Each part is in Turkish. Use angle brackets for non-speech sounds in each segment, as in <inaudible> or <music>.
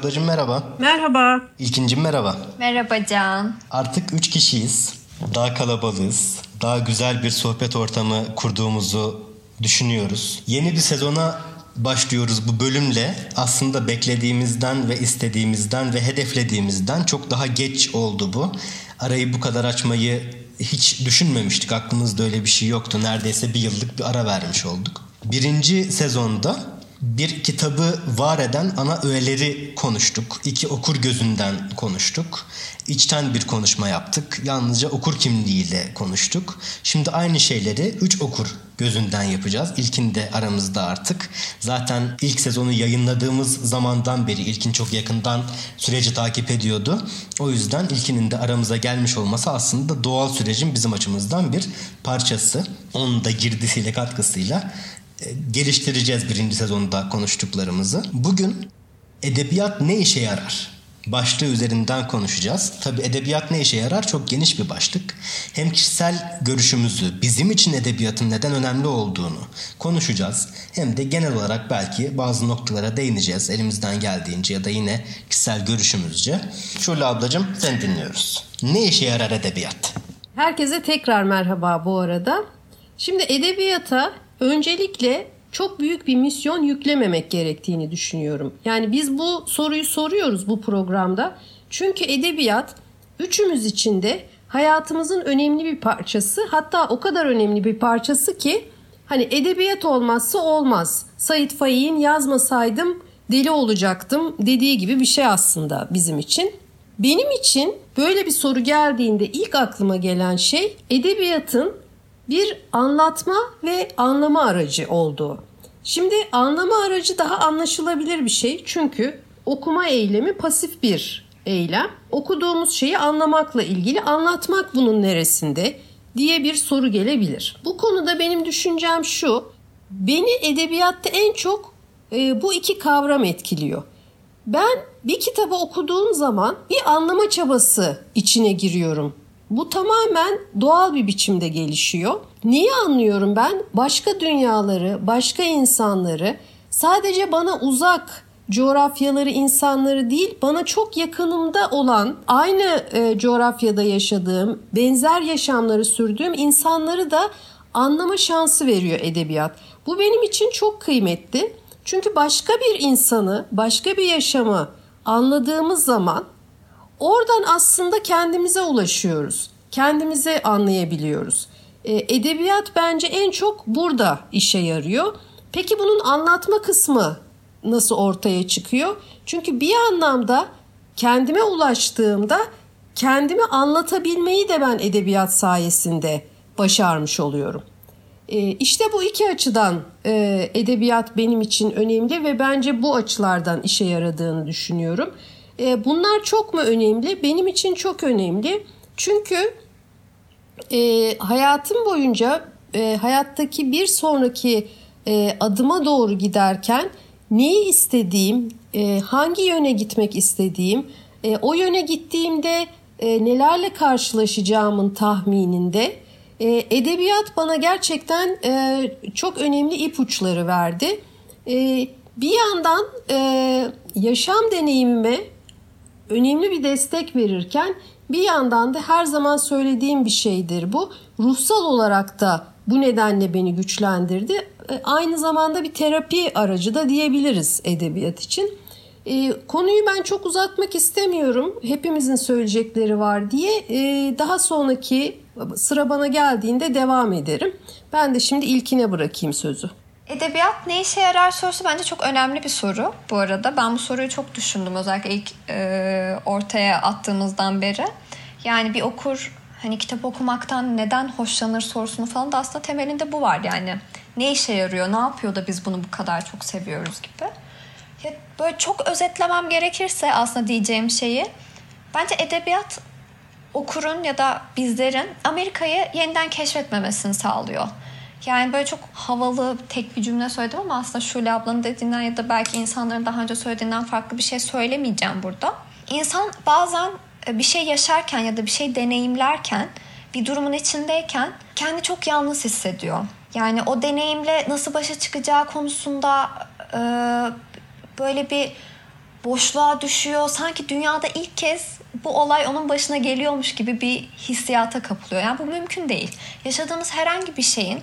Ablacığım merhaba. Merhaba. İlkincim merhaba. Merhaba Can. Artık üç kişiyiz. Daha kalabalığız. Daha güzel bir sohbet ortamı kurduğumuzu düşünüyoruz. Yeni bir sezona başlıyoruz bu bölümle. Aslında beklediğimizden ve istediğimizden ve hedeflediğimizden çok daha geç oldu bu. Arayı bu kadar açmayı hiç düşünmemiştik. Aklımızda öyle bir şey yoktu. Neredeyse bir yıllık bir ara vermiş olduk. Birinci sezonda bir kitabı var eden ana öğeleri konuştuk. İki okur gözünden konuştuk. İçten bir konuşma yaptık. Yalnızca okur kimliğiyle konuştuk. Şimdi aynı şeyleri üç okur gözünden yapacağız. İlkin de aramızda artık. Zaten ilk sezonu yayınladığımız zamandan beri ilkin çok yakından süreci takip ediyordu. O yüzden ilkinin de aramıza gelmiş olması aslında doğal sürecin bizim açımızdan bir parçası. Onun da girdisiyle katkısıyla geliştireceğiz birinci sezonda konuştuklarımızı. Bugün edebiyat ne işe yarar? Başlığı üzerinden konuşacağız. Tabi edebiyat ne işe yarar? Çok geniş bir başlık. Hem kişisel görüşümüzü, bizim için edebiyatın neden önemli olduğunu konuşacağız. Hem de genel olarak belki bazı noktalara değineceğiz elimizden geldiğince ya da yine kişisel görüşümüzce. Şule ablacığım sen dinliyoruz. Ne işe yarar edebiyat? Herkese tekrar merhaba bu arada. Şimdi edebiyata öncelikle çok büyük bir misyon yüklememek gerektiğini düşünüyorum. Yani biz bu soruyu soruyoruz bu programda. Çünkü edebiyat üçümüz için de hayatımızın önemli bir parçası. Hatta o kadar önemli bir parçası ki hani edebiyat olmazsa olmaz. Said Faik'in yazmasaydım deli olacaktım dediği gibi bir şey aslında bizim için. Benim için böyle bir soru geldiğinde ilk aklıma gelen şey edebiyatın bir anlatma ve anlama aracı olduğu. Şimdi anlama aracı daha anlaşılabilir bir şey çünkü okuma eylemi pasif bir eylem. Okuduğumuz şeyi anlamakla ilgili anlatmak bunun neresinde diye bir soru gelebilir. Bu konuda benim düşüncem şu. Beni edebiyatta en çok e, bu iki kavram etkiliyor. Ben bir kitabı okuduğum zaman bir anlama çabası içine giriyorum. Bu tamamen doğal bir biçimde gelişiyor. Neyi anlıyorum ben? Başka dünyaları, başka insanları, sadece bana uzak coğrafyaları, insanları değil, bana çok yakınımda olan, aynı e, coğrafyada yaşadığım, benzer yaşamları sürdüğüm insanları da anlama şansı veriyor edebiyat. Bu benim için çok kıymetli. Çünkü başka bir insanı, başka bir yaşamı anladığımız zaman Oradan aslında kendimize ulaşıyoruz. Kendimize anlayabiliyoruz. E, edebiyat bence en çok burada işe yarıyor. Peki bunun anlatma kısmı nasıl ortaya çıkıyor? Çünkü bir anlamda kendime ulaştığımda kendimi anlatabilmeyi de ben edebiyat sayesinde başarmış oluyorum. E, işte bu iki açıdan e, edebiyat benim için önemli ve bence bu açılardan işe yaradığını düşünüyorum. E, bunlar çok mu önemli? Benim için çok önemli. Çünkü e, hayatım boyunca e, hayattaki bir sonraki e, adıma doğru giderken neyi istediğim, e, hangi yöne gitmek istediğim, e, o yöne gittiğimde e, nelerle karşılaşacağımın tahmininde e, edebiyat bana gerçekten e, çok önemli ipuçları verdi. E, bir yandan e, yaşam deneyimime önemli bir destek verirken bir yandan da her zaman söylediğim bir şeydir bu. Ruhsal olarak da bu nedenle beni güçlendirdi. E, aynı zamanda bir terapi aracı da diyebiliriz edebiyat için. E, konuyu ben çok uzatmak istemiyorum. Hepimizin söyleyecekleri var diye. E, daha sonraki sıra bana geldiğinde devam ederim. Ben de şimdi ilkine bırakayım sözü. Edebiyat ne işe yarar sorusu bence çok önemli bir soru bu arada. Ben bu soruyu çok düşündüm özellikle ilk e, ortaya attığımızdan beri. Yani bir okur hani kitap okumaktan neden hoşlanır sorusunu falan da aslında temelinde bu var yani. Ne işe yarıyor, ne yapıyor da biz bunu bu kadar çok seviyoruz gibi. Ya böyle çok özetlemem gerekirse aslında diyeceğim şeyi bence edebiyat okurun ya da bizlerin Amerika'yı yeniden keşfetmemesini sağlıyor. Yani böyle çok havalı tek bir cümle söyledim ama aslında Şule ablanın dediğinden ya da belki insanların daha önce söylediğinden farklı bir şey söylemeyeceğim burada. İnsan bazen e, bir şey yaşarken ya da bir şey deneyimlerken bir durumun içindeyken kendi çok yalnız hissediyor. Yani o deneyimle nasıl başa çıkacağı konusunda e, böyle bir boşluğa düşüyor. Sanki dünyada ilk kez bu olay onun başına geliyormuş gibi bir hissiyata kapılıyor. Yani bu mümkün değil. Yaşadığımız herhangi bir şeyin,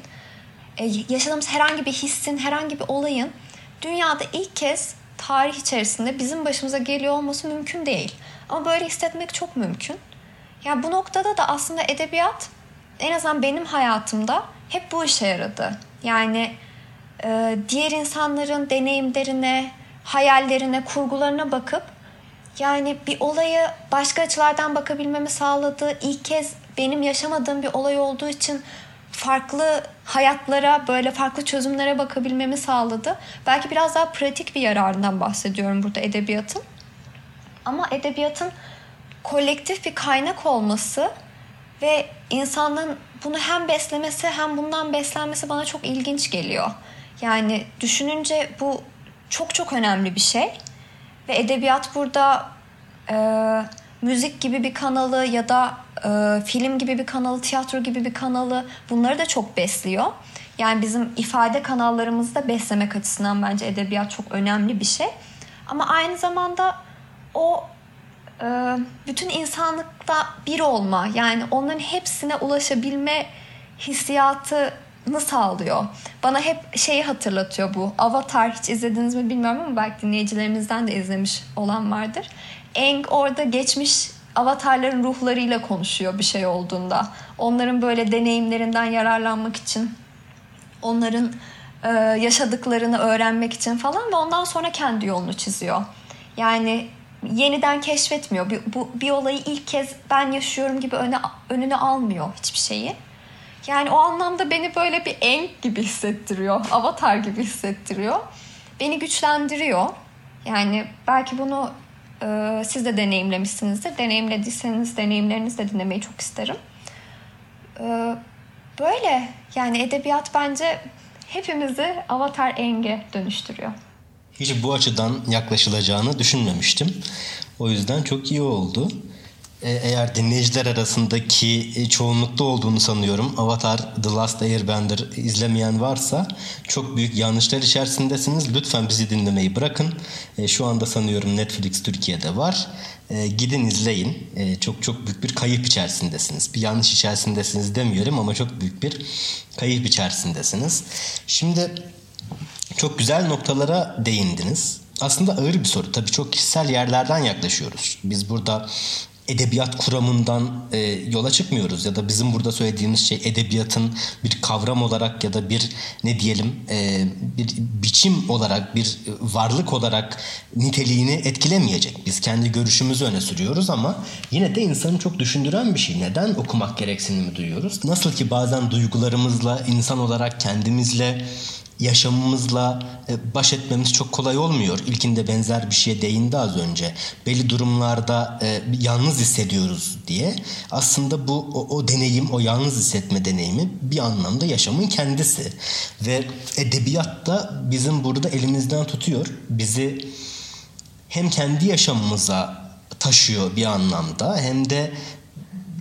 yaşadığımız herhangi bir hissin, herhangi bir olayın dünyada ilk kez tarih içerisinde bizim başımıza geliyor olması mümkün değil. Ama böyle hissetmek çok mümkün. Yani bu noktada da aslında edebiyat en azından benim hayatımda hep bu işe yaradı. Yani e, diğer insanların deneyimlerine, hayallerine, kurgularına bakıp yani bir olayı başka açılardan bakabilmemi sağladı. İlk kez benim yaşamadığım bir olay olduğu için farklı hayatlara, böyle farklı çözümlere bakabilmemi sağladı. Belki biraz daha pratik bir yararından bahsediyorum burada edebiyatın. Ama edebiyatın kolektif bir kaynak olması ve insanın bunu hem beslemesi hem bundan beslenmesi bana çok ilginç geliyor. Yani düşününce bu çok çok önemli bir şey. Ve edebiyat burada e, müzik gibi bir kanalı ya da e, film gibi bir kanalı, tiyatro gibi bir kanalı bunları da çok besliyor. Yani bizim ifade kanallarımızı da beslemek açısından bence edebiyat çok önemli bir şey. Ama aynı zamanda o e, bütün insanlıkta bir olma yani onların hepsine ulaşabilme hissiyatını sağlıyor. Bana hep şeyi hatırlatıyor bu. Avatar hiç izlediniz mi bilmiyorum ama belki dinleyicilerimizden de izlemiş olan vardır. Eng orada geçmiş avatarların ruhlarıyla konuşuyor bir şey olduğunda. Onların böyle deneyimlerinden yararlanmak için, onların e, yaşadıklarını öğrenmek için falan ve ondan sonra kendi yolunu çiziyor. Yani yeniden keşfetmiyor. Bir, bu, bir olayı ilk kez ben yaşıyorum gibi öne, önüne almıyor hiçbir şeyi. Yani o anlamda beni böyle bir enk gibi hissettiriyor. Avatar gibi hissettiriyor. Beni güçlendiriyor. Yani belki bunu e, siz de deneyimlemişsinizdir. Deneyimlediyseniz deneyimlerinizi de dinlemeyi çok isterim. E, böyle yani edebiyat bence hepimizi Avatar Eng'e dönüştürüyor. Hiç bu açıdan yaklaşılacağını düşünmemiştim. O yüzden çok iyi oldu. E, eğer dinleyiciler arasındaki e, çoğunlukta olduğunu sanıyorum Avatar The Last Airbender izlemeyen varsa çok büyük yanlışlar içerisindesiniz. Lütfen bizi dinlemeyi bırakın. E, şu anda sanıyorum Netflix Türkiye'de var. Gidin izleyin. Çok çok büyük bir kayıp içerisindesiniz. Bir yanlış içerisindesiniz demiyorum ama çok büyük bir kayıp içerisindesiniz. Şimdi çok güzel noktalara değindiniz. Aslında ağır bir soru. Tabii çok kişisel yerlerden yaklaşıyoruz. Biz burada edebiyat kuramından e, yola çıkmıyoruz ya da bizim burada söylediğimiz şey edebiyatın bir kavram olarak ya da bir ne diyelim e, bir biçim olarak bir varlık olarak niteliğini etkilemeyecek. Biz kendi görüşümüzü öne sürüyoruz ama yine de insanı çok düşündüren bir şey. Neden okumak gereksinimi duyuyoruz? Nasıl ki bazen duygularımızla insan olarak kendimizle yaşamımızla e, baş etmemiz çok kolay olmuyor. İlkinde benzer bir şeye değindi az önce. Belli durumlarda e, yalnız hissediyoruz diye. Aslında bu o, o deneyim, o yalnız hissetme deneyimi bir anlamda yaşamın kendisi. Ve edebiyat da bizim burada elimizden tutuyor. Bizi hem kendi yaşamımıza taşıyor bir anlamda hem de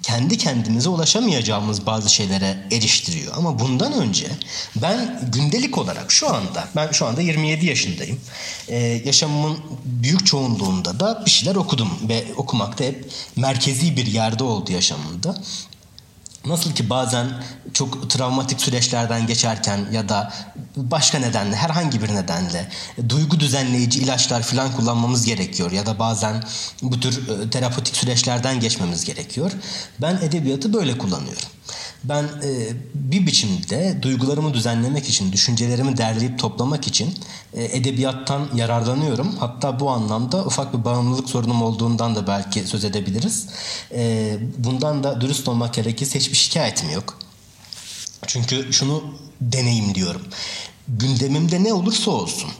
kendi kendimize ulaşamayacağımız bazı şeylere eriştiriyor. Ama bundan önce ben gündelik olarak şu anda ben şu anda 27 yaşındayım. Ee, yaşamımın büyük çoğunluğunda da bir şeyler okudum ve okumakta hep merkezi bir yerde oldu yaşamımda. Nasıl ki bazen çok travmatik süreçlerden geçerken ya da başka nedenle herhangi bir nedenle duygu düzenleyici ilaçlar falan kullanmamız gerekiyor ya da bazen bu tür e, terapötik süreçlerden geçmemiz gerekiyor. Ben edebiyatı böyle kullanıyorum. Ben e, bir biçimde duygularımı düzenlemek için, düşüncelerimi derleyip toplamak için e, edebiyattan yararlanıyorum. Hatta bu anlamda ufak bir bağımlılık sorunum olduğundan da belki söz edebiliriz. E, bundan da dürüst olmak gerekirse hiçbir şikayetim yok. Çünkü şunu deneyim diyorum. Gündemimde ne olursa olsun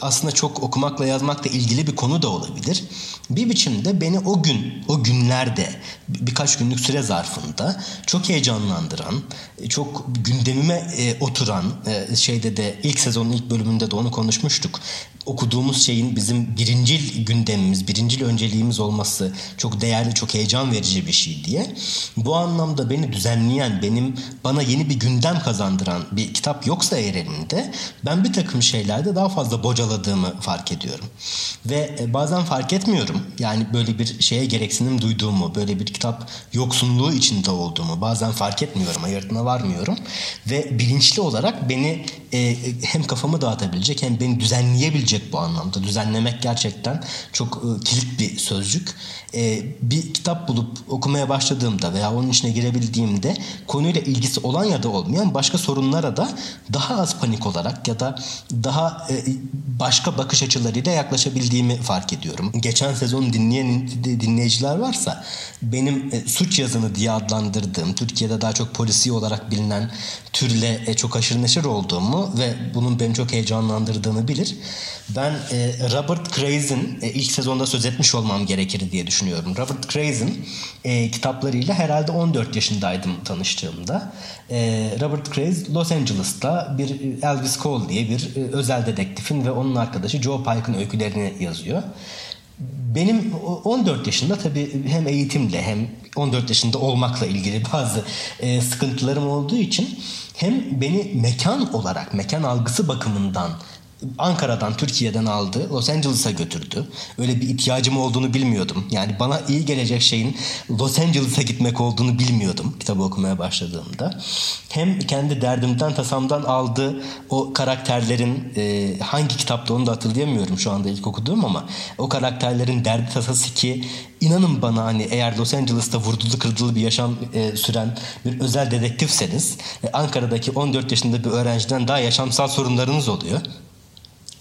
aslında çok okumakla yazmakla ilgili bir konu da olabilir. Bir biçimde beni o gün, o günlerde birkaç günlük süre zarfında çok heyecanlandıran, çok gündemime e, oturan e, şeyde de ilk sezonun ilk bölümünde de onu konuşmuştuk. Okuduğumuz şeyin bizim birincil gündemimiz, birincil önceliğimiz olması çok değerli, çok heyecan verici bir şey diye. Bu anlamda beni düzenleyen, benim bana yeni bir gündem kazandıran bir kitap yoksa eğer elimde ben bir takım şeylerde daha fazla bocaladığımı fark ediyorum. Ve e, bazen fark etmiyorum. Yani böyle bir şeye gereksinim duyduğumu, böyle bir kitap yoksunluğu içinde olduğumu bazen fark etmiyorum, ayırtına varmıyorum. Ve bilinçli olarak beni e, hem kafamı dağıtabilecek hem beni düzenleyebilecek bu anlamda. Düzenlemek gerçekten çok e, kilit bir sözcük. E, bir kitap bulup okumaya başladığımda veya onun içine girebildiğimde konuyla ilgisi olan ya da olmayan başka sorunlara da daha az panik olarak ya da daha e, başka bakış açılarıyla yaklaşabildiğimi fark ediyorum. Geçen sezon dinleyen dinleyiciler varsa benim e, suç yazını diye adlandırdığım Türkiye'de daha çok polisi olarak bilinen türle e, çok aşırı neşir olduğumu ve bunun beni çok heyecanlandırdığını bilir. Ben e, Robert Craze'in e, ilk sezonda söz etmiş olmam gerekir diye düşünüyorum. Robert Craze'in e, kitaplarıyla herhalde 14 yaşındaydım tanıştığımda. E, Robert Craze Los Angeles'ta bir e, Elvis Cole diye bir e, özel dedektifin ve onun arkadaşı Joe Pike'ın öykülerini yazıyor. Benim 14 yaşında tabii hem eğitimle hem 14 yaşında olmakla ilgili <laughs> bazı e, sıkıntılarım olduğu için hem beni mekan olarak, mekan algısı bakımından Ankara'dan, Türkiye'den aldı, Los Angeles'a götürdü. Öyle bir ihtiyacım olduğunu bilmiyordum. Yani bana iyi gelecek şeyin Los Angeles'a gitmek olduğunu bilmiyordum kitabı okumaya başladığımda. Hem kendi derdimden, tasamdan aldı o karakterlerin e, hangi kitapta onu da hatırlayamıyorum şu anda ilk okuduğum ama o karakterlerin derdi tasası ki inanın bana hani eğer Los Angeles'ta vurdulu kırdılı bir yaşam e, süren bir özel dedektifseniz e, Ankara'daki 14 yaşında bir öğrenciden daha yaşamsal sorunlarınız oluyor.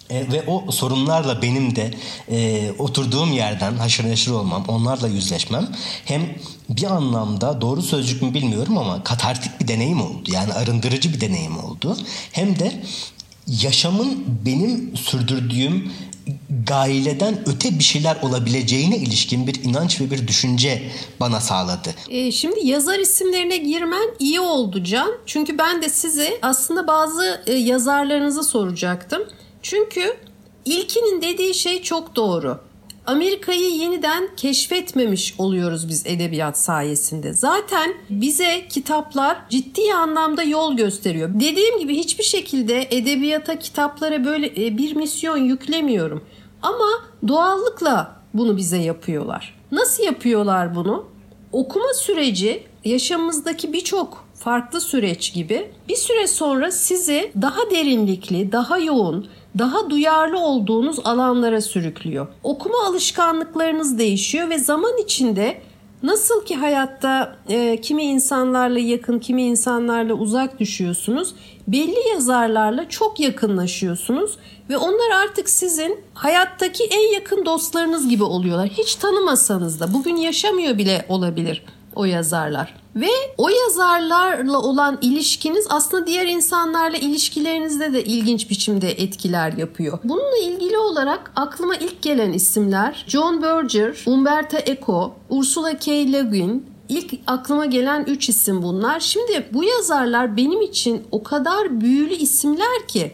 E, ve o sorunlarla benim de e, oturduğum yerden haşır neşir olmam, onlarla yüzleşmem hem bir anlamda doğru sözcük mü bilmiyorum ama katartik bir deneyim oldu. Yani arındırıcı bir deneyim oldu. Hem de yaşamın benim sürdürdüğüm gaileden öte bir şeyler olabileceğine ilişkin bir inanç ve bir düşünce bana sağladı. E, şimdi yazar isimlerine girmen iyi oldu Can. Çünkü ben de size aslında bazı e, yazarlarınızı soracaktım. Çünkü ilkinin dediği şey çok doğru. Amerika'yı yeniden keşfetmemiş oluyoruz biz edebiyat sayesinde. Zaten bize kitaplar ciddi anlamda yol gösteriyor. Dediğim gibi hiçbir şekilde edebiyata, kitaplara böyle e, bir misyon yüklemiyorum. Ama doğallıkla bunu bize yapıyorlar. Nasıl yapıyorlar bunu? Okuma süreci yaşamımızdaki birçok farklı süreç gibi bir süre sonra sizi daha derinlikli, daha yoğun, daha duyarlı olduğunuz alanlara sürüklüyor. Okuma alışkanlıklarınız değişiyor ve zaman içinde nasıl ki hayatta e, kimi insanlarla yakın, kimi insanlarla uzak düşüyorsunuz, belli yazarlarla çok yakınlaşıyorsunuz ve onlar artık sizin hayattaki en yakın dostlarınız gibi oluyorlar. Hiç tanımasanız da bugün yaşamıyor bile olabilir o yazarlar. Ve o yazarlarla olan ilişkiniz aslında diğer insanlarla ilişkilerinizde de ilginç biçimde etkiler yapıyor. Bununla ilgili olarak aklıma ilk gelen isimler John Berger, Umberto Eco, Ursula K. Le Guin, İlk aklıma gelen 3 isim bunlar. Şimdi bu yazarlar benim için o kadar büyülü isimler ki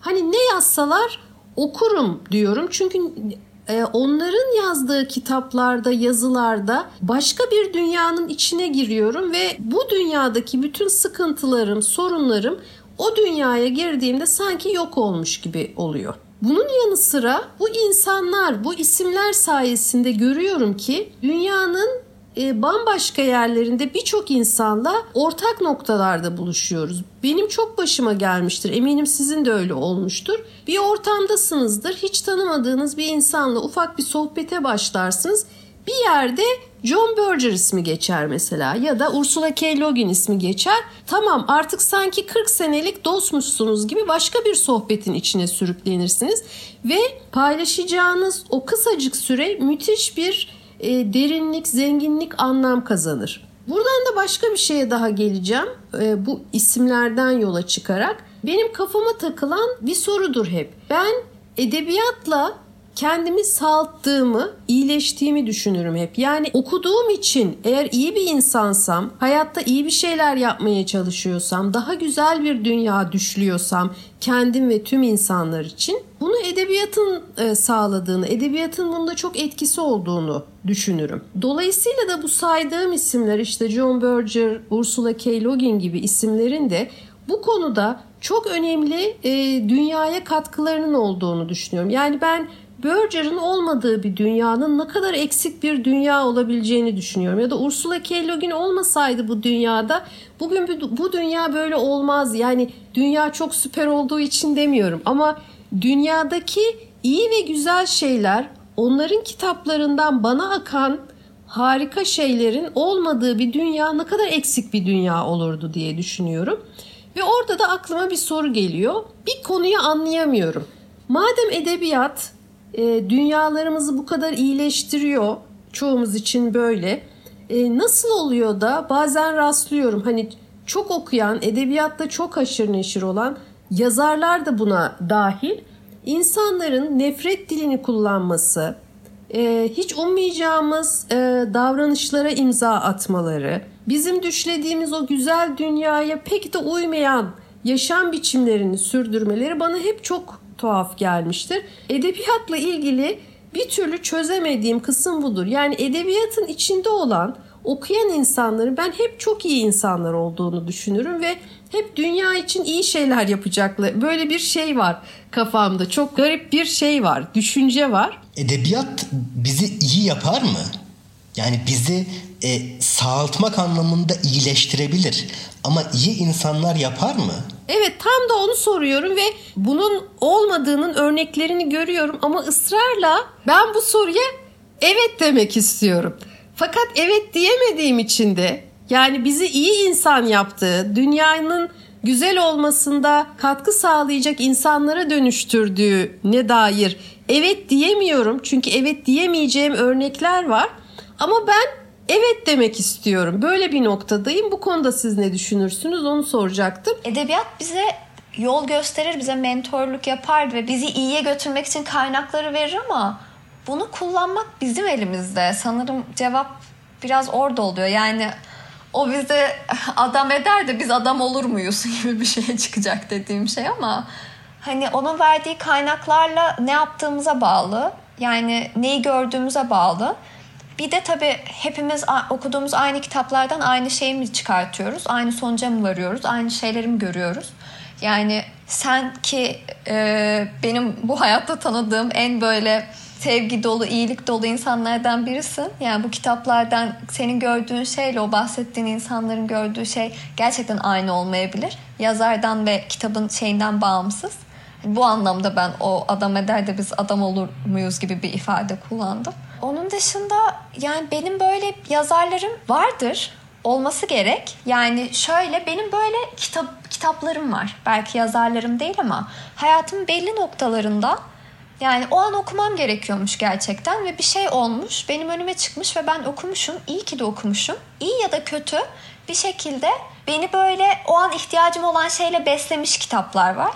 hani ne yazsalar okurum diyorum. Çünkü ee, onların yazdığı kitaplarda, yazılarda başka bir dünyanın içine giriyorum ve bu dünyadaki bütün sıkıntılarım, sorunlarım o dünyaya girdiğimde sanki yok olmuş gibi oluyor. Bunun yanı sıra bu insanlar, bu isimler sayesinde görüyorum ki dünyanın e, bambaşka yerlerinde birçok insanla ortak noktalarda buluşuyoruz. Benim çok başıma gelmiştir. Eminim sizin de öyle olmuştur. Bir ortamdasınızdır. Hiç tanımadığınız bir insanla ufak bir sohbete başlarsınız. Bir yerde John Berger ismi geçer mesela ya da Ursula K. Le Guin ismi geçer. Tamam artık sanki 40 senelik dostmuşsunuz gibi başka bir sohbetin içine sürüklenirsiniz ve paylaşacağınız o kısacık süre müthiş bir e, derinlik, zenginlik, anlam kazanır. Buradan da başka bir şeye daha geleceğim. E, bu isimlerden yola çıkarak benim kafama takılan bir sorudur hep. Ben edebiyatla kendimi salttığımı, iyileştiğimi düşünürüm hep. Yani okuduğum için eğer iyi bir insansam, hayatta iyi bir şeyler yapmaya çalışıyorsam, daha güzel bir dünya düşlüyorsam kendim ve tüm insanlar için bu Bunu edebiyatın e, sağladığını, edebiyatın bunda çok etkisi olduğunu düşünürüm. Dolayısıyla da bu saydığım isimler işte John Berger, Ursula K. Le Guin gibi isimlerin de bu konuda çok önemli e, dünyaya katkılarının olduğunu düşünüyorum. Yani ben Berger'ın olmadığı bir dünyanın ne kadar eksik bir dünya olabileceğini düşünüyorum. Ya da Ursula K. Le Guin olmasaydı bu dünyada bugün bu dünya böyle olmaz. Yani dünya çok süper olduğu için demiyorum ama dünyadaki iyi ve güzel şeyler onların kitaplarından bana akan harika şeylerin olmadığı bir dünya ne kadar eksik bir dünya olurdu diye düşünüyorum. Ve orada da aklıma bir soru geliyor. Bir konuyu anlayamıyorum. Madem edebiyat e, dünyalarımızı bu kadar iyileştiriyor, çoğumuz için böyle. E, nasıl oluyor da bazen rastlıyorum hani çok okuyan, edebiyatta çok aşırı neşir olan yazarlar da buna dahil. İnsanların nefret dilini kullanması, e, hiç ummayacağımız e, davranışlara imza atmaları, bizim düşlediğimiz o güzel dünyaya pek de uymayan yaşam biçimlerini sürdürmeleri bana hep çok tuhaf gelmiştir. Edebiyatla ilgili bir türlü çözemediğim kısım budur. Yani edebiyatın içinde olan okuyan insanların ben hep çok iyi insanlar olduğunu düşünürüm ve hep dünya için iyi şeyler yapacaklar. Böyle bir şey var kafamda. Çok garip bir şey var, düşünce var. Edebiyat bizi iyi yapar mı? Yani bizi e, sağaltmak anlamında iyileştirebilir. Ama iyi insanlar yapar mı? Evet tam da onu soruyorum ve bunun olmadığının örneklerini görüyorum ama ısrarla ben bu soruya evet demek istiyorum. Fakat evet diyemediğim için de yani bizi iyi insan yaptığı, dünyanın güzel olmasında katkı sağlayacak insanlara dönüştürdüğü ne dair evet diyemiyorum. Çünkü evet diyemeyeceğim örnekler var. Ama ben evet demek istiyorum. Böyle bir noktadayım. Bu konuda siz ne düşünürsünüz onu soracaktım. Edebiyat bize yol gösterir, bize mentorluk yapar ve bizi iyiye götürmek için kaynakları verir ama bunu kullanmak bizim elimizde. Sanırım cevap biraz orada oluyor. Yani o bizi <laughs> adam eder de biz adam olur muyuz <laughs> gibi bir şeye çıkacak dediğim şey ama hani onun verdiği kaynaklarla ne yaptığımıza bağlı. Yani neyi gördüğümüze bağlı. Bir de tabii hepimiz okuduğumuz aynı kitaplardan aynı şeyi mi çıkartıyoruz? Aynı sonuca mı varıyoruz? Aynı şeyleri mi görüyoruz? Yani sen ki e, benim bu hayatta tanıdığım en böyle sevgi dolu, iyilik dolu insanlardan birisin. Yani bu kitaplardan senin gördüğün şeyle o bahsettiğin insanların gördüğü şey gerçekten aynı olmayabilir. Yazardan ve kitabın şeyinden bağımsız. Bu anlamda ben o adam eder de biz adam olur muyuz gibi bir ifade kullandım. Onun dışında yani benim böyle yazarlarım vardır olması gerek. Yani şöyle benim böyle kitap kitaplarım var. Belki yazarlarım değil ama hayatımın belli noktalarında yani o an okumam gerekiyormuş gerçekten ve bir şey olmuş. Benim önüme çıkmış ve ben okumuşum. İyi ki de okumuşum. İyi ya da kötü bir şekilde beni böyle o an ihtiyacım olan şeyle beslemiş kitaplar var.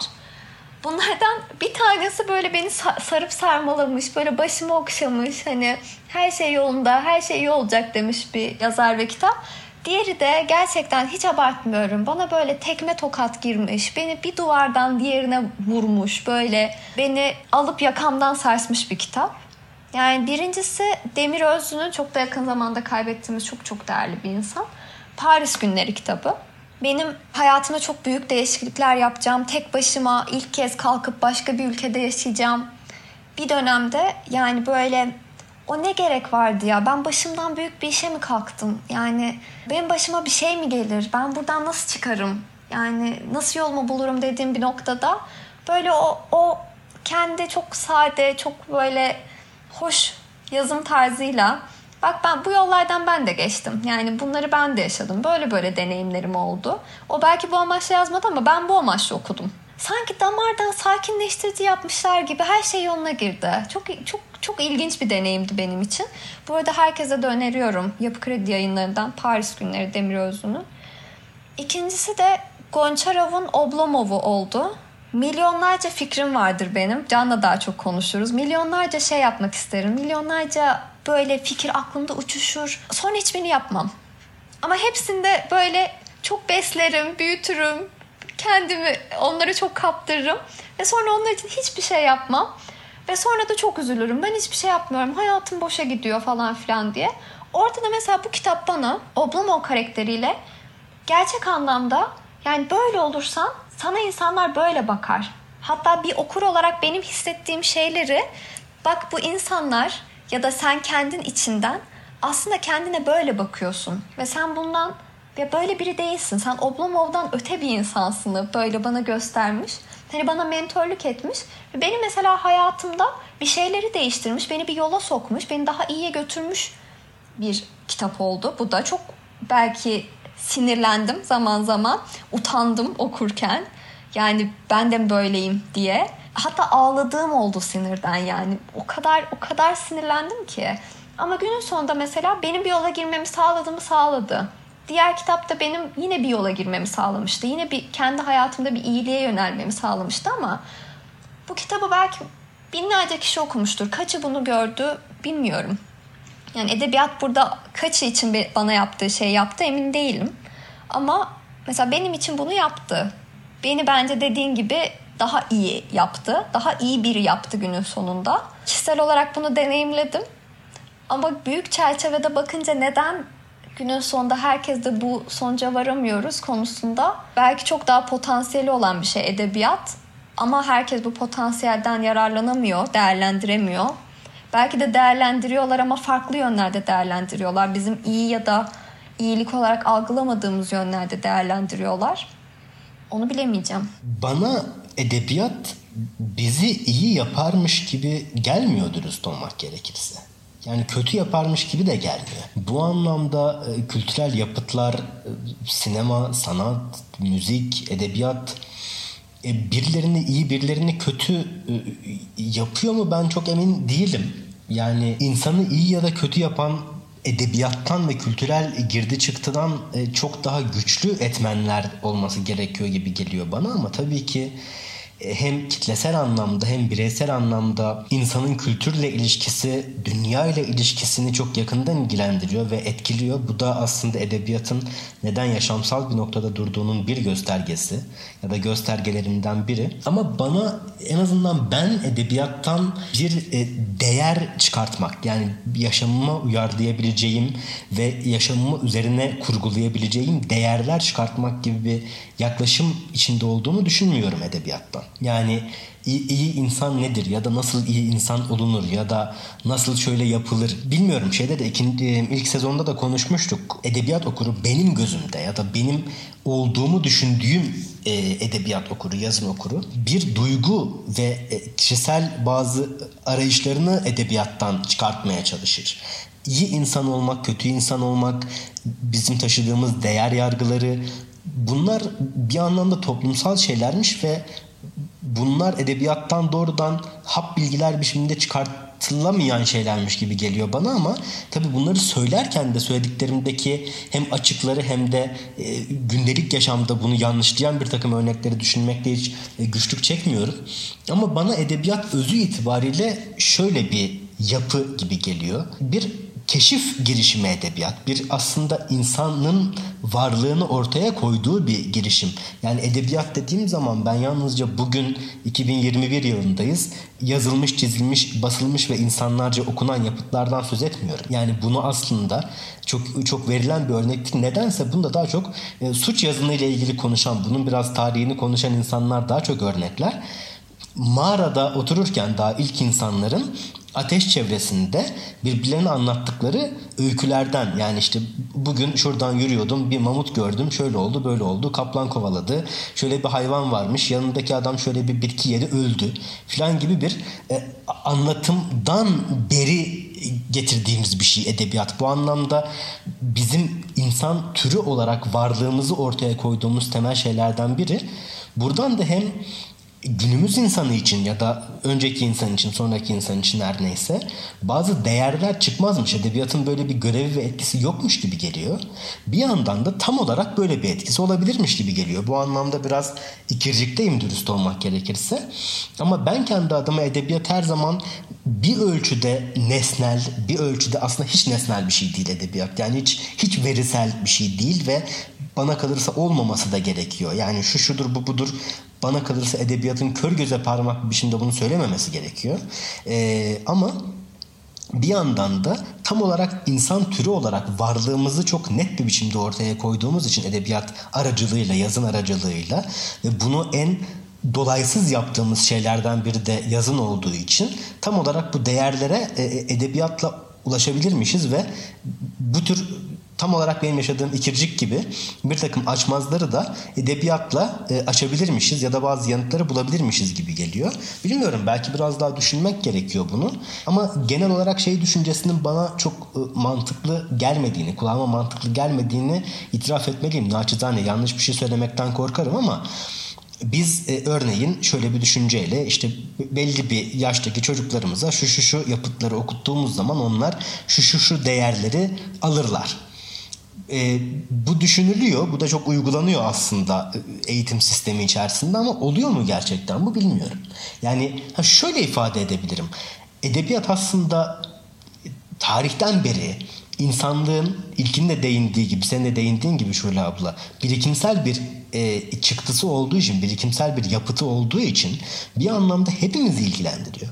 Bunlardan bir tanesi böyle beni sarıp sarmalamış, böyle başımı okşamış. Hani her şey yolunda, her şey iyi olacak demiş bir yazar ve kitap. Diğeri de gerçekten hiç abartmıyorum. Bana böyle tekme tokat girmiş. Beni bir duvardan diğerine vurmuş. Böyle beni alıp yakamdan sarsmış bir kitap. Yani birincisi Demir Özlü'nün çok da yakın zamanda kaybettiğimiz çok çok değerli bir insan. Paris Günleri kitabı. Benim hayatımda çok büyük değişiklikler yapacağım. Tek başıma ilk kez kalkıp başka bir ülkede yaşayacağım. Bir dönemde yani böyle o ne gerek vardı ya? Ben başımdan büyük bir işe mi kalktım? Yani benim başıma bir şey mi gelir? Ben buradan nasıl çıkarım? Yani nasıl yolumu bulurum dediğim bir noktada böyle o, o kendi çok sade, çok böyle hoş yazım tarzıyla Bak ben bu yollardan ben de geçtim. Yani bunları ben de yaşadım. Böyle böyle deneyimlerim oldu. O belki bu amaçla yazmadı ama ben bu amaçla okudum. Sanki damardan sakinleştirici yapmışlar gibi her şey yoluna girdi. Çok çok çok ilginç bir deneyimdi benim için. Bu arada herkese de öneriyorum. Yapı Kredi yayınlarından Paris Günleri Demir Özlü'nün. İkincisi de Gonçarov'un Oblomov'u oldu. Milyonlarca fikrim vardır benim. Can'la daha çok konuşuruz. Milyonlarca şey yapmak isterim. Milyonlarca böyle fikir aklımda uçuşur. Sonra hiçbirini yapmam. Ama hepsinde böyle çok beslerim, büyütürüm. kendimi onlara çok kaptırırım. Ve sonra onlar için hiçbir şey yapmam. Ve sonra da çok üzülürüm. Ben hiçbir şey yapmıyorum. Hayatım boşa gidiyor falan filan diye. Ortada mesela bu kitap bana Oblomov karakteriyle gerçek anlamda yani böyle olursan sana insanlar böyle bakar. Hatta bir okur olarak benim hissettiğim şeyleri bak bu insanlar ya da sen kendin içinden aslında kendine böyle bakıyorsun ve sen bundan ya böyle biri değilsin. Sen Oblomov'dan öte bir insansın böyle bana göstermiş. Hani bana mentorluk etmiş. Ve benim mesela hayatımda bir şeyleri değiştirmiş. Beni bir yola sokmuş. Beni daha iyiye götürmüş bir kitap oldu. Bu da çok belki sinirlendim zaman zaman. Utandım okurken. Yani ben de böyleyim diye. Hatta ağladığım oldu sinirden yani. O kadar o kadar sinirlendim ki. Ama günün sonunda mesela benim bir yola girmemi sağladığımı sağladı. Diğer kitapta benim yine bir yola girmemi sağlamıştı. Yine bir kendi hayatımda bir iyiliğe yönelmemi sağlamıştı ama bu kitabı belki binlerce kişi okumuştur. Kaçı bunu gördü bilmiyorum. Yani edebiyat burada kaçı için bana yaptığı şey yaptı emin değilim. Ama mesela benim için bunu yaptı. Beni bence dediğin gibi daha iyi yaptı. Daha iyi biri yaptı günün sonunda. Kişisel olarak bunu deneyimledim. Ama büyük çerçevede bakınca neden günün sonunda herkes de bu sonuca varamıyoruz konusunda belki çok daha potansiyeli olan bir şey edebiyat. Ama herkes bu potansiyelden yararlanamıyor, değerlendiremiyor. Belki de değerlendiriyorlar ama farklı yönlerde değerlendiriyorlar. Bizim iyi ya da iyilik olarak algılamadığımız yönlerde değerlendiriyorlar. Onu bilemeyeceğim. Bana edebiyat bizi iyi yaparmış gibi gelmiyor dürüst olmak gerekirse. Yani kötü yaparmış gibi de gelmiyor. Bu anlamda e, kültürel yapıtlar, e, sinema, sanat, müzik, edebiyat e, birilerini iyi birilerini kötü e, yapıyor mu ben çok emin değilim. Yani insanı iyi ya da kötü yapan edebiyattan ve kültürel girdi çıktıdan e, çok daha güçlü etmenler olması gerekiyor gibi geliyor bana. Ama tabii ki hem kitlesel anlamda hem bireysel anlamda insanın kültürle ilişkisi, dünya ile ilişkisini çok yakından ilgilendiriyor ve etkiliyor. Bu da aslında edebiyatın neden yaşamsal bir noktada durduğunun bir göstergesi ya da göstergelerinden biri. Ama bana en azından ben edebiyattan bir e, değer çıkartmak yani yaşamıma uyarlayabileceğim ve yaşamımı üzerine kurgulayabileceğim değerler çıkartmak gibi bir yaklaşım içinde olduğumu düşünmüyorum edebiyattan. Yani iyi, iyi insan nedir? Ya da nasıl iyi insan olunur? Ya da nasıl şöyle yapılır? Bilmiyorum. Şeyde de ikinci, e, ilk sezonda da konuşmuştuk. Edebiyat okuru benim gözümde ya da benim olduğumu düşündüğüm e, edebiyat okuru yazın okuru bir duygu ve e, kişisel bazı arayışlarını edebiyattan çıkartmaya çalışır. İyi insan olmak, kötü insan olmak, bizim taşıdığımız değer yargıları bunlar bir anlamda toplumsal şeylermiş ve bunlar edebiyattan doğrudan hap bilgiler biçiminde çıkartılamayan şeylermiş gibi geliyor bana ama tabi bunları söylerken de söylediklerimdeki hem açıkları hem de e, gündelik yaşamda bunu yanlışlayan bir takım örnekleri düşünmekte hiç e, güçlük çekmiyorum. Ama bana edebiyat özü itibariyle şöyle bir yapı gibi geliyor. Bir keşif girişimi edebiyat. Bir aslında insanın varlığını ortaya koyduğu bir girişim. Yani edebiyat dediğim zaman ben yalnızca bugün 2021 yılındayız. Yazılmış, çizilmiş, basılmış ve insanlarca okunan yapıtlardan söz etmiyorum. Yani bunu aslında çok çok verilen bir örnektir. Nedense bunda daha çok e, suç yazımıyla ilgili konuşan, bunun biraz tarihini konuşan insanlar daha çok örnekler mağarada otururken daha ilk insanların ateş çevresinde birbirlerine anlattıkları öykülerden yani işte bugün şuradan yürüyordum bir mamut gördüm şöyle oldu böyle oldu kaplan kovaladı şöyle bir hayvan varmış yanındaki adam şöyle bir bitki yedi öldü filan gibi bir e, anlatımdan beri getirdiğimiz bir şey edebiyat. Bu anlamda bizim insan türü olarak varlığımızı ortaya koyduğumuz temel şeylerden biri buradan da hem günümüz insanı için ya da önceki insan için, sonraki insan için her neyse bazı değerler çıkmazmış. Edebiyatın böyle bir görevi ve etkisi yokmuş gibi geliyor. Bir yandan da tam olarak böyle bir etkisi olabilirmiş gibi geliyor. Bu anlamda biraz ikircikteyim dürüst olmak gerekirse. Ama ben kendi adıma edebiyat her zaman bir ölçüde nesnel, bir ölçüde aslında hiç nesnel bir şey değil edebiyat. Yani hiç hiç verisel bir şey değil ve bana kalırsa olmaması da gerekiyor. Yani şu şudur bu budur bana kalırsa edebiyatın kör göze parmak bir biçimde bunu söylememesi gerekiyor. Ee, ama bir yandan da tam olarak insan türü olarak varlığımızı çok net bir biçimde ortaya koyduğumuz için edebiyat aracılığıyla, yazın aracılığıyla ve bunu en dolaysız yaptığımız şeylerden biri de yazın olduğu için tam olarak bu değerlere e, e, edebiyatla ulaşabilirmişiz ve bu tür tam olarak benim yaşadığım ikircik gibi bir takım açmazları da edebiyatla e, açabilirmişiz ya da bazı yanıtları bulabilirmişiz gibi geliyor. Bilmiyorum belki biraz daha düşünmek gerekiyor bunu. Ama genel olarak şey düşüncesinin bana çok e, mantıklı gelmediğini, kulağıma mantıklı gelmediğini itiraf etmeliyim. Naçizane yanlış bir şey söylemekten korkarım ama biz e, örneğin şöyle bir düşünceyle işte belli bir yaştaki çocuklarımıza şu şu şu yapıtları okuttuğumuz zaman onlar şu şu şu değerleri alırlar. E, bu düşünülüyor. Bu da çok uygulanıyor aslında e, eğitim sistemi içerisinde ama oluyor mu gerçekten bu bilmiyorum. Yani ha şöyle ifade edebilirim. Edebiyat aslında tarihten beri insanlığın ilkinde değindiği gibi, senin de değindiğin gibi Şule abla, birikimsel bir e, çıktısı olduğu için, birikimsel bir yapıtı olduğu için bir anlamda hepimizi ilgilendiriyor.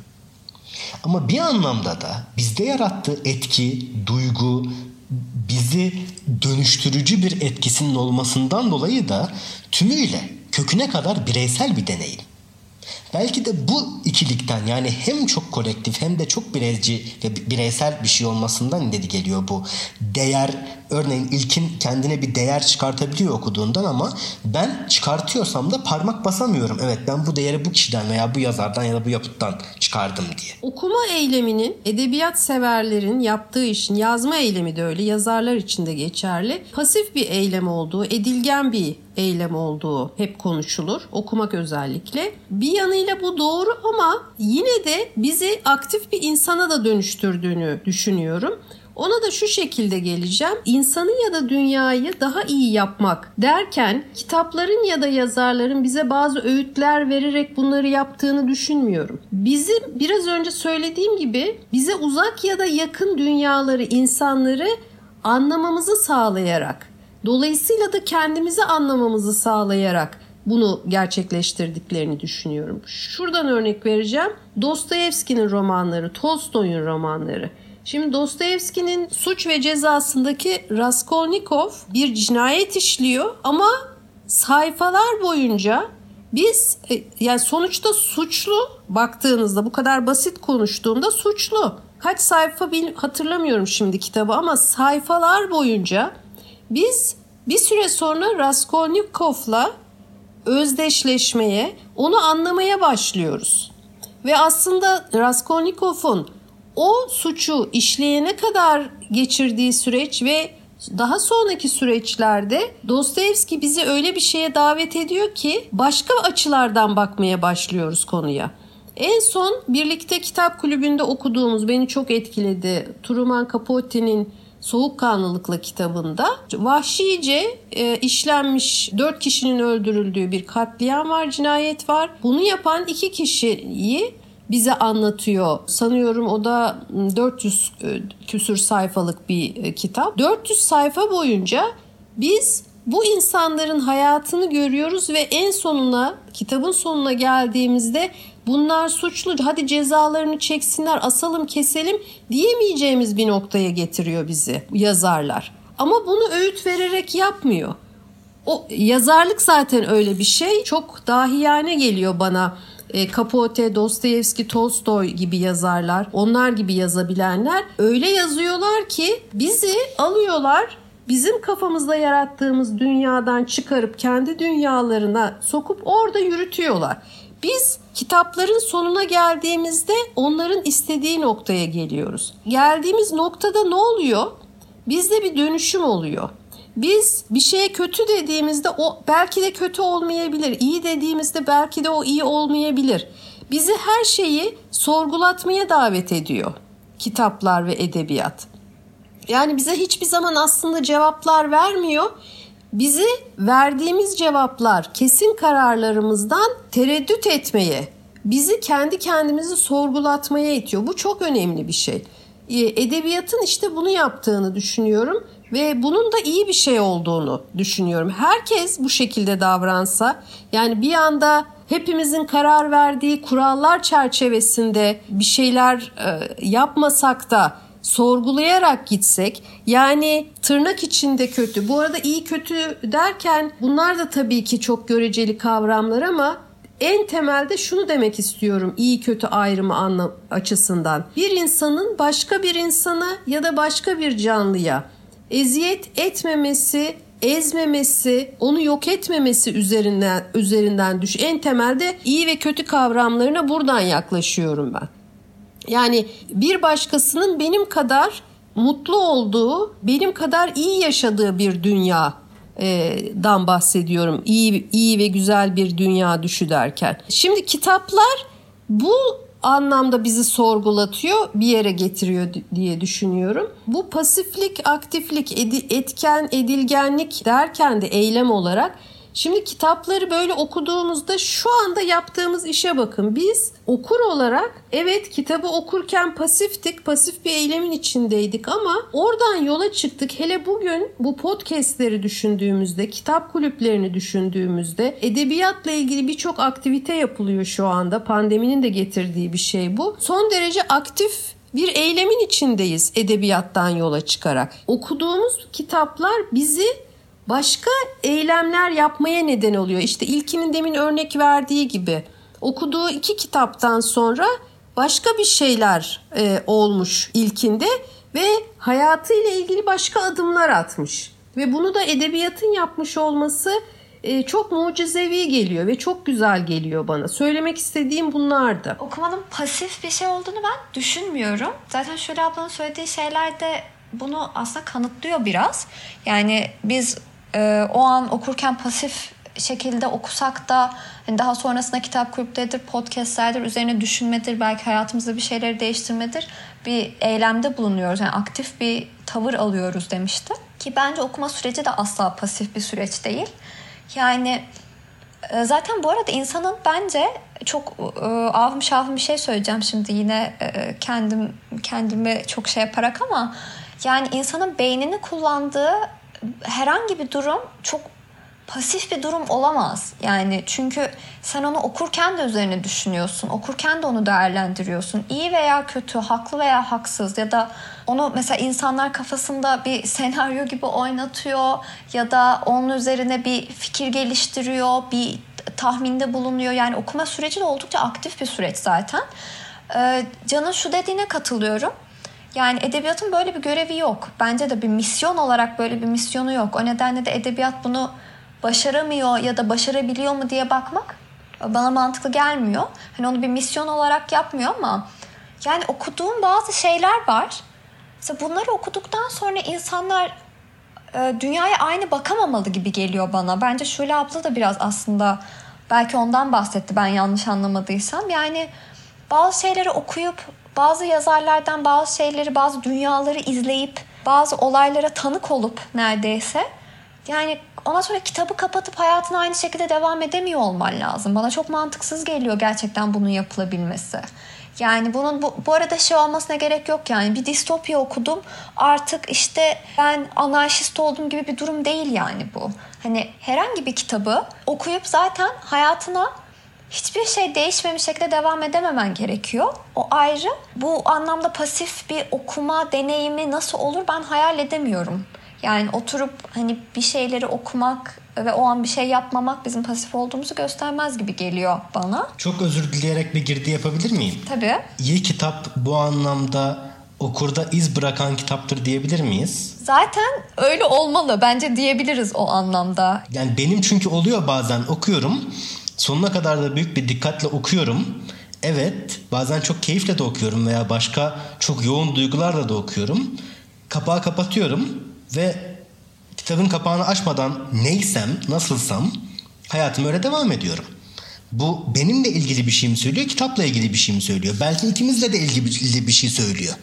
Ama bir anlamda da bizde yarattığı etki, duygu, bizi dönüştürücü bir etkisinin olmasından dolayı da tümüyle köküne kadar bireysel bir deneyim. Belki de bu ikilikten yani hem çok kolektif hem de çok bireyci ve bireysel bir şey olmasından dedi geliyor bu. Değer örneğin ilkin kendine bir değer çıkartabiliyor okuduğundan ama ben çıkartıyorsam da parmak basamıyorum. Evet ben bu değeri bu kişiden veya bu yazardan ya da bu yapıttan çıkardım diye. Okuma eyleminin edebiyat severlerin yaptığı işin yazma eylemi de öyle yazarlar için de geçerli. Pasif bir eylem olduğu, edilgen bir eylem olduğu hep konuşulur. Okumak özellikle. Bir yanıyla bu doğru ama yine de bizi aktif bir insana da dönüştürdüğünü düşünüyorum. Ona da şu şekilde geleceğim. İnsanı ya da dünyayı daha iyi yapmak derken kitapların ya da yazarların bize bazı öğütler vererek bunları yaptığını düşünmüyorum. Bizim biraz önce söylediğim gibi bize uzak ya da yakın dünyaları, insanları anlamamızı sağlayarak, dolayısıyla da kendimizi anlamamızı sağlayarak bunu gerçekleştirdiklerini düşünüyorum. Şuradan örnek vereceğim. Dostoyevski'nin romanları, Tolstoy'un romanları. Şimdi Dostoyevski'nin suç ve cezasındaki Raskolnikov bir cinayet işliyor ama sayfalar boyunca biz e, yani sonuçta suçlu baktığınızda bu kadar basit konuştuğumda suçlu. Kaç sayfa bil, hatırlamıyorum şimdi kitabı ama sayfalar boyunca biz bir süre sonra Raskolnikov'la özdeşleşmeye, onu anlamaya başlıyoruz. Ve aslında Raskolnikov'un o suçu işleyene kadar geçirdiği süreç ve daha sonraki süreçlerde Dostoyevski bizi öyle bir şeye davet ediyor ki başka açılardan bakmaya başlıyoruz konuya. En son birlikte kitap kulübünde okuduğumuz beni çok etkiledi. Truman Capote'nin Soğukkanlılıkla kitabında vahşice e, işlenmiş dört kişinin öldürüldüğü bir katliam var, cinayet var. Bunu yapan iki kişiyi bize anlatıyor. Sanıyorum o da 400 e, küsür sayfalık bir e, kitap. 400 sayfa boyunca biz bu insanların hayatını görüyoruz ve en sonuna kitabın sonuna geldiğimizde bunlar suçlu hadi cezalarını çeksinler asalım keselim diyemeyeceğimiz bir noktaya getiriyor bizi yazarlar. Ama bunu öğüt vererek yapmıyor. O yazarlık zaten öyle bir şey. Çok dahiyane geliyor bana e, Capote, Dostoyevski, Tolstoy gibi yazarlar, onlar gibi yazabilenler öyle yazıyorlar ki bizi alıyorlar bizim kafamızda yarattığımız dünyadan çıkarıp kendi dünyalarına sokup orada yürütüyorlar. Biz kitapların sonuna geldiğimizde onların istediği noktaya geliyoruz. Geldiğimiz noktada ne oluyor? Bizde bir dönüşüm oluyor. Biz bir şeye kötü dediğimizde o belki de kötü olmayabilir. İyi dediğimizde belki de o iyi olmayabilir. Bizi her şeyi sorgulatmaya davet ediyor kitaplar ve edebiyat. Yani bize hiçbir zaman aslında cevaplar vermiyor. Bizi verdiğimiz cevaplar kesin kararlarımızdan tereddüt etmeye, bizi kendi kendimizi sorgulatmaya itiyor. Bu çok önemli bir şey. Ee, edebiyatın işte bunu yaptığını düşünüyorum. Ve bunun da iyi bir şey olduğunu düşünüyorum. Herkes bu şekilde davransa yani bir anda hepimizin karar verdiği kurallar çerçevesinde bir şeyler e, yapmasak da sorgulayarak gitsek yani tırnak içinde kötü bu arada iyi kötü derken bunlar da tabii ki çok göreceli kavramlar ama en temelde şunu demek istiyorum iyi kötü ayrımı anlam açısından. Bir insanın başka bir insana ya da başka bir canlıya eziyet etmemesi, ezmemesi, onu yok etmemesi üzerinden üzerinden düş. En temelde iyi ve kötü kavramlarına buradan yaklaşıyorum ben. Yani bir başkasının benim kadar mutlu olduğu, benim kadar iyi yaşadığı bir dünya dan bahsediyorum. İyi iyi ve güzel bir dünya düşü derken. Şimdi kitaplar bu anlamda bizi sorgulatıyor, bir yere getiriyor diye düşünüyorum. Bu pasiflik, aktiflik, etken, edilgenlik derken de eylem olarak Şimdi kitapları böyle okuduğumuzda şu anda yaptığımız işe bakın. Biz okur olarak evet kitabı okurken pasiftik, pasif bir eylemin içindeydik ama oradan yola çıktık. Hele bugün bu podcastleri düşündüğümüzde, kitap kulüplerini düşündüğümüzde edebiyatla ilgili birçok aktivite yapılıyor şu anda. Pandeminin de getirdiği bir şey bu. Son derece aktif bir eylemin içindeyiz edebiyattan yola çıkarak. Okuduğumuz kitaplar bizi başka eylemler yapmaya neden oluyor. İşte ilkinin demin örnek verdiği gibi okuduğu iki kitaptan sonra başka bir şeyler e, olmuş ilkinde ve hayatıyla ilgili başka adımlar atmış. Ve bunu da edebiyatın yapmış olması e, çok mucizevi geliyor ve çok güzel geliyor bana. Söylemek istediğim bunlardı. Okumanın pasif bir şey olduğunu ben düşünmüyorum. Zaten şöyle ablanın söylediği şeyler de bunu aslında kanıtlıyor biraz. Yani biz e, o an okurken pasif şekilde okusak da hani daha sonrasında kitap kulüpledir, podcastlerdir, üzerine düşünmedir, belki hayatımızda bir şeyleri değiştirmedir. Bir eylemde bulunuyoruz. Yani aktif bir tavır alıyoruz demişti. Ki bence okuma süreci de asla pasif bir süreç değil. Yani e, zaten bu arada insanın bence çok e, ahım şahım bir şey söyleyeceğim şimdi yine e, kendim kendimi çok şey yaparak ama yani insanın beynini kullandığı herhangi bir durum çok pasif bir durum olamaz. Yani çünkü sen onu okurken de üzerine düşünüyorsun. Okurken de onu değerlendiriyorsun. İyi veya kötü, haklı veya haksız ya da onu mesela insanlar kafasında bir senaryo gibi oynatıyor ya da onun üzerine bir fikir geliştiriyor, bir tahminde bulunuyor. Yani okuma süreci de oldukça aktif bir süreç zaten. Ee, Can'ın şu dediğine katılıyorum. Yani edebiyatın böyle bir görevi yok. Bence de bir misyon olarak böyle bir misyonu yok. O nedenle de edebiyat bunu başaramıyor ya da başarabiliyor mu diye bakmak bana mantıklı gelmiyor. Hani onu bir misyon olarak yapmıyor ama yani okuduğum bazı şeyler var. Mesela bunları okuduktan sonra insanlar e, dünyaya aynı bakamamalı gibi geliyor bana. Bence Şule abla da biraz aslında belki ondan bahsetti ben yanlış anlamadıysam. Yani bazı şeyleri okuyup bazı yazarlardan bazı şeyleri, bazı dünyaları izleyip, bazı olaylara tanık olup neredeyse yani ondan sonra kitabı kapatıp hayatına aynı şekilde devam edemiyor olman lazım. Bana çok mantıksız geliyor gerçekten bunun yapılabilmesi. Yani bunun bu, bu arada şey olmasına gerek yok yani bir distopya okudum artık işte ben anarşist oldum gibi bir durum değil yani bu. Hani herhangi bir kitabı okuyup zaten hayatına hiçbir şey değişmemiş şekilde devam edememen gerekiyor. O ayrı. Bu anlamda pasif bir okuma deneyimi nasıl olur ben hayal edemiyorum. Yani oturup hani bir şeyleri okumak ve o an bir şey yapmamak bizim pasif olduğumuzu göstermez gibi geliyor bana. Çok özür dileyerek bir girdi yapabilir miyim? Tabii. İyi kitap bu anlamda okurda iz bırakan kitaptır diyebilir miyiz? Zaten öyle olmalı. Bence diyebiliriz o anlamda. Yani benim çünkü oluyor bazen okuyorum sonuna kadar da büyük bir dikkatle okuyorum. Evet bazen çok keyifle de okuyorum veya başka çok yoğun duygularla da okuyorum. Kapağı kapatıyorum ve kitabın kapağını açmadan neysem, nasılsam hayatım öyle devam ediyorum. Bu benimle ilgili bir şey mi söylüyor, kitapla ilgili bir şey mi söylüyor? Belki ikimizle de ilgili bir şey söylüyor.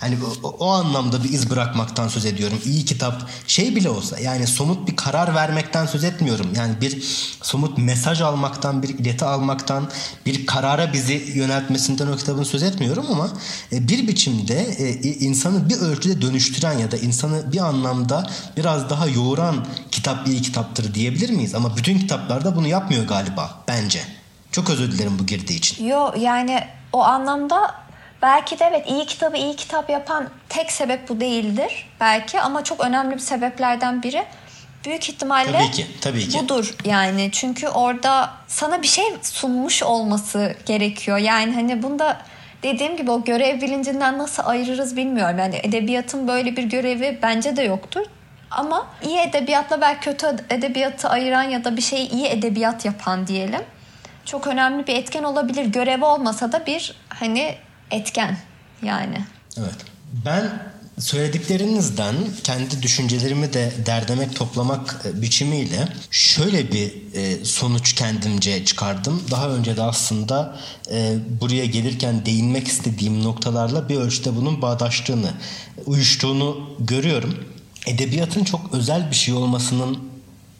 Hani o, o anlamda bir iz bırakmaktan söz ediyorum. İyi kitap şey bile olsa yani somut bir karar vermekten söz etmiyorum. Yani bir somut mesaj almaktan, bir ileti almaktan, bir karara bizi yöneltmesinden o kitabın söz etmiyorum ama e, bir biçimde e, insanı bir ölçüde dönüştüren ya da insanı bir anlamda biraz daha yoğuran kitap iyi kitaptır diyebilir miyiz? Ama bütün kitaplarda bunu yapmıyor galiba bence. Çok özür dilerim bu girdiği için. Yo yani o anlamda Belki de evet iyi kitabı iyi kitap yapan tek sebep bu değildir belki ama çok önemli bir sebeplerden biri büyük ihtimalle tabii ki, tabii ki. budur yani. Çünkü orada sana bir şey sunmuş olması gerekiyor. Yani hani bunda dediğim gibi o görev bilincinden nasıl ayırırız bilmiyorum. Yani edebiyatın böyle bir görevi bence de yoktur. Ama iyi edebiyatla belki kötü edebiyatı ayıran ya da bir şeyi iyi edebiyat yapan diyelim. Çok önemli bir etken olabilir. Görevi olmasa da bir hani etken yani. Evet. Ben söylediklerinizden kendi düşüncelerimi de derdemek toplamak e, biçimiyle şöyle bir e, sonuç kendimce çıkardım. Daha önce de aslında e, buraya gelirken değinmek istediğim noktalarla bir ölçüde bunun bağdaştığını, uyuştuğunu görüyorum. Edebiyatın çok özel bir şey olmasının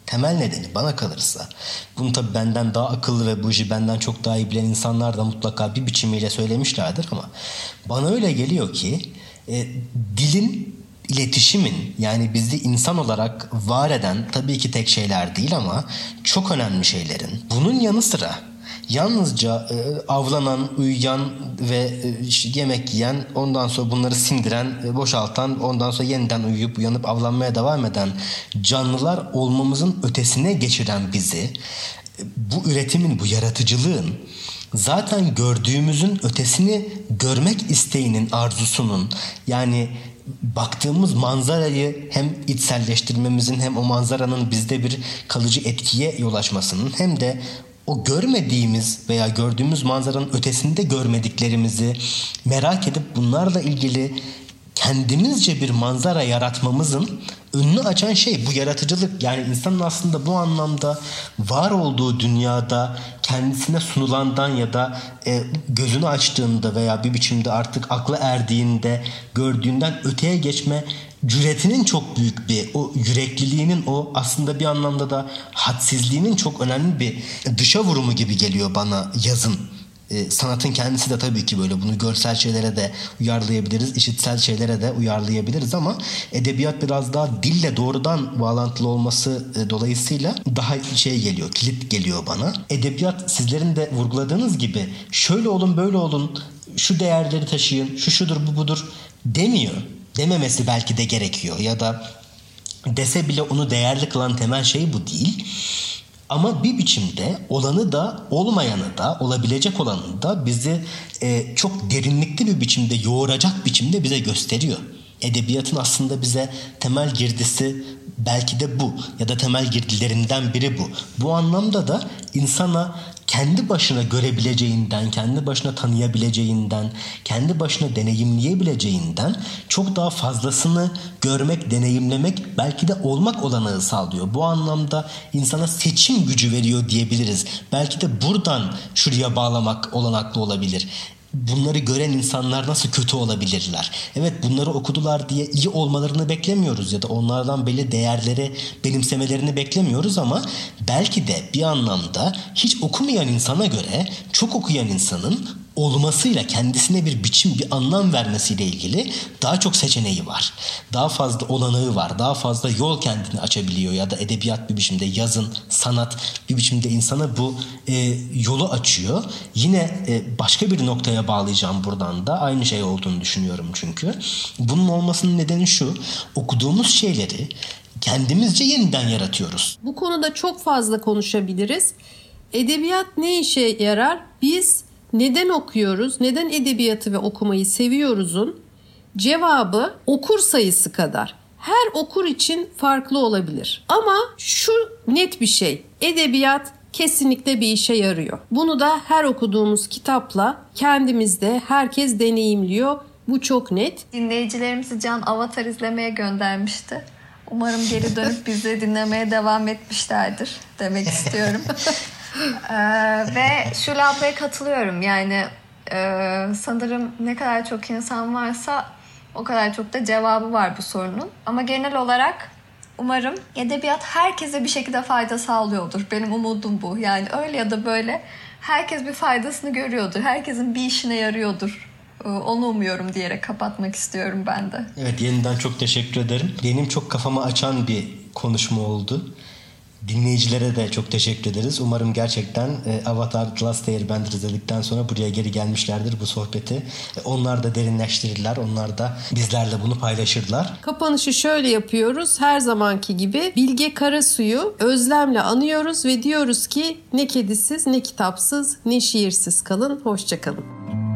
temel nedeni bana kalırsa bunu tabii benden daha akıllı ve bu işi benden çok daha iyi bilen insanlar da mutlaka bir biçimiyle söylemişlerdir ama bana öyle geliyor ki e, dilin iletişimin yani bizi insan olarak var eden tabii ki tek şeyler değil ama çok önemli şeylerin bunun yanı sıra yalnızca e, avlanan, uyuyan ve e, yemek yiyen, ondan sonra bunları sindiren, e, boşaltan, ondan sonra yeniden uyuyup uyanıp avlanmaya devam eden canlılar olmamızın ötesine geçiren bizi, e, bu üretimin, bu yaratıcılığın zaten gördüğümüzün ötesini görmek isteğinin, arzusunun yani baktığımız manzarayı hem içselleştirmemizin hem o manzaranın bizde bir kalıcı etkiye yol açmasının hem de o görmediğimiz veya gördüğümüz manzaranın ötesinde görmediklerimizi merak edip bunlarla ilgili kendimizce bir manzara yaratmamızın önünü açan şey bu yaratıcılık. Yani insanın aslında bu anlamda var olduğu dünyada kendisine sunulandan ya da e, gözünü açtığında veya bir biçimde artık akla erdiğinde gördüğünden öteye geçme cüretinin çok büyük bir o yürekliliğinin o aslında bir anlamda da hadsizliğinin çok önemli bir dışa vurumu gibi geliyor bana yazın. E, sanatın kendisi de tabii ki böyle bunu görsel şeylere de uyarlayabiliriz, işitsel şeylere de uyarlayabiliriz ama edebiyat biraz daha dille doğrudan bağlantılı olması e, dolayısıyla daha şey geliyor, kilit geliyor bana. Edebiyat sizlerin de vurguladığınız gibi şöyle olun böyle olun, şu değerleri taşıyın, şu şudur bu budur demiyor dememesi belki de gerekiyor ya da dese bile onu değerli kılan temel şey bu değil. Ama bir biçimde olanı da olmayanı da olabilecek olanı da bizi e, çok derinlikli bir biçimde yoğuracak biçimde bize gösteriyor. Edebiyatın aslında bize temel girdisi belki de bu ya da temel girdilerinden biri bu. Bu anlamda da insana kendi başına görebileceğinden, kendi başına tanıyabileceğinden, kendi başına deneyimleyebileceğinden çok daha fazlasını görmek, deneyimlemek belki de olmak olanağı sağlıyor. Bu anlamda insana seçim gücü veriyor diyebiliriz. Belki de buradan şuraya bağlamak olanaklı olabilir bunları gören insanlar nasıl kötü olabilirler? Evet bunları okudular diye iyi olmalarını beklemiyoruz ya da onlardan belli değerleri benimsemelerini beklemiyoruz ama belki de bir anlamda hiç okumayan insana göre çok okuyan insanın olmasıyla kendisine bir biçim, bir anlam vermesiyle ilgili daha çok seçeneği var. Daha fazla olanağı var. Daha fazla yol kendini açabiliyor ya da edebiyat bir biçimde, yazın, sanat bir biçimde insana bu e, yolu açıyor. Yine e, başka bir noktaya bağlayacağım buradan da aynı şey olduğunu düşünüyorum çünkü. Bunun olmasının nedeni şu. Okuduğumuz şeyleri kendimizce yeniden yaratıyoruz. Bu konuda çok fazla konuşabiliriz. Edebiyat ne işe yarar? Biz neden okuyoruz, neden edebiyatı ve okumayı seviyoruzun cevabı okur sayısı kadar. Her okur için farklı olabilir. Ama şu net bir şey. Edebiyat kesinlikle bir işe yarıyor. Bunu da her okuduğumuz kitapla kendimizde herkes deneyimliyor. Bu çok net. Dinleyicilerimizi Can Avatar izlemeye göndermişti. Umarım geri dönüp <laughs> bizi dinlemeye devam etmişlerdir demek istiyorum. <laughs> Ee, ve Şule ablaya katılıyorum. Yani e, sanırım ne kadar çok insan varsa o kadar çok da cevabı var bu sorunun. Ama genel olarak umarım edebiyat herkese bir şekilde fayda sağlıyordur. Benim umudum bu. Yani öyle ya da böyle herkes bir faydasını görüyordur. Herkesin bir işine yarıyordur. Ee, onu umuyorum diyerek kapatmak istiyorum ben de. Evet yeniden çok teşekkür ederim. Benim çok kafamı açan bir konuşma oldu. Dinleyicilere de çok teşekkür ederiz. Umarım gerçekten e, Avatar The Last Airbender izledikten sonra buraya geri gelmişlerdir bu sohbeti. E, onlar da derinleştirirler. Onlar da bizlerle bunu paylaşırlar. Kapanışı şöyle yapıyoruz. Her zamanki gibi Bilge Karasu'yu özlemle anıyoruz ve diyoruz ki ne kedisiz, ne kitapsız, ne şiirsiz kalın. Hoşçakalın.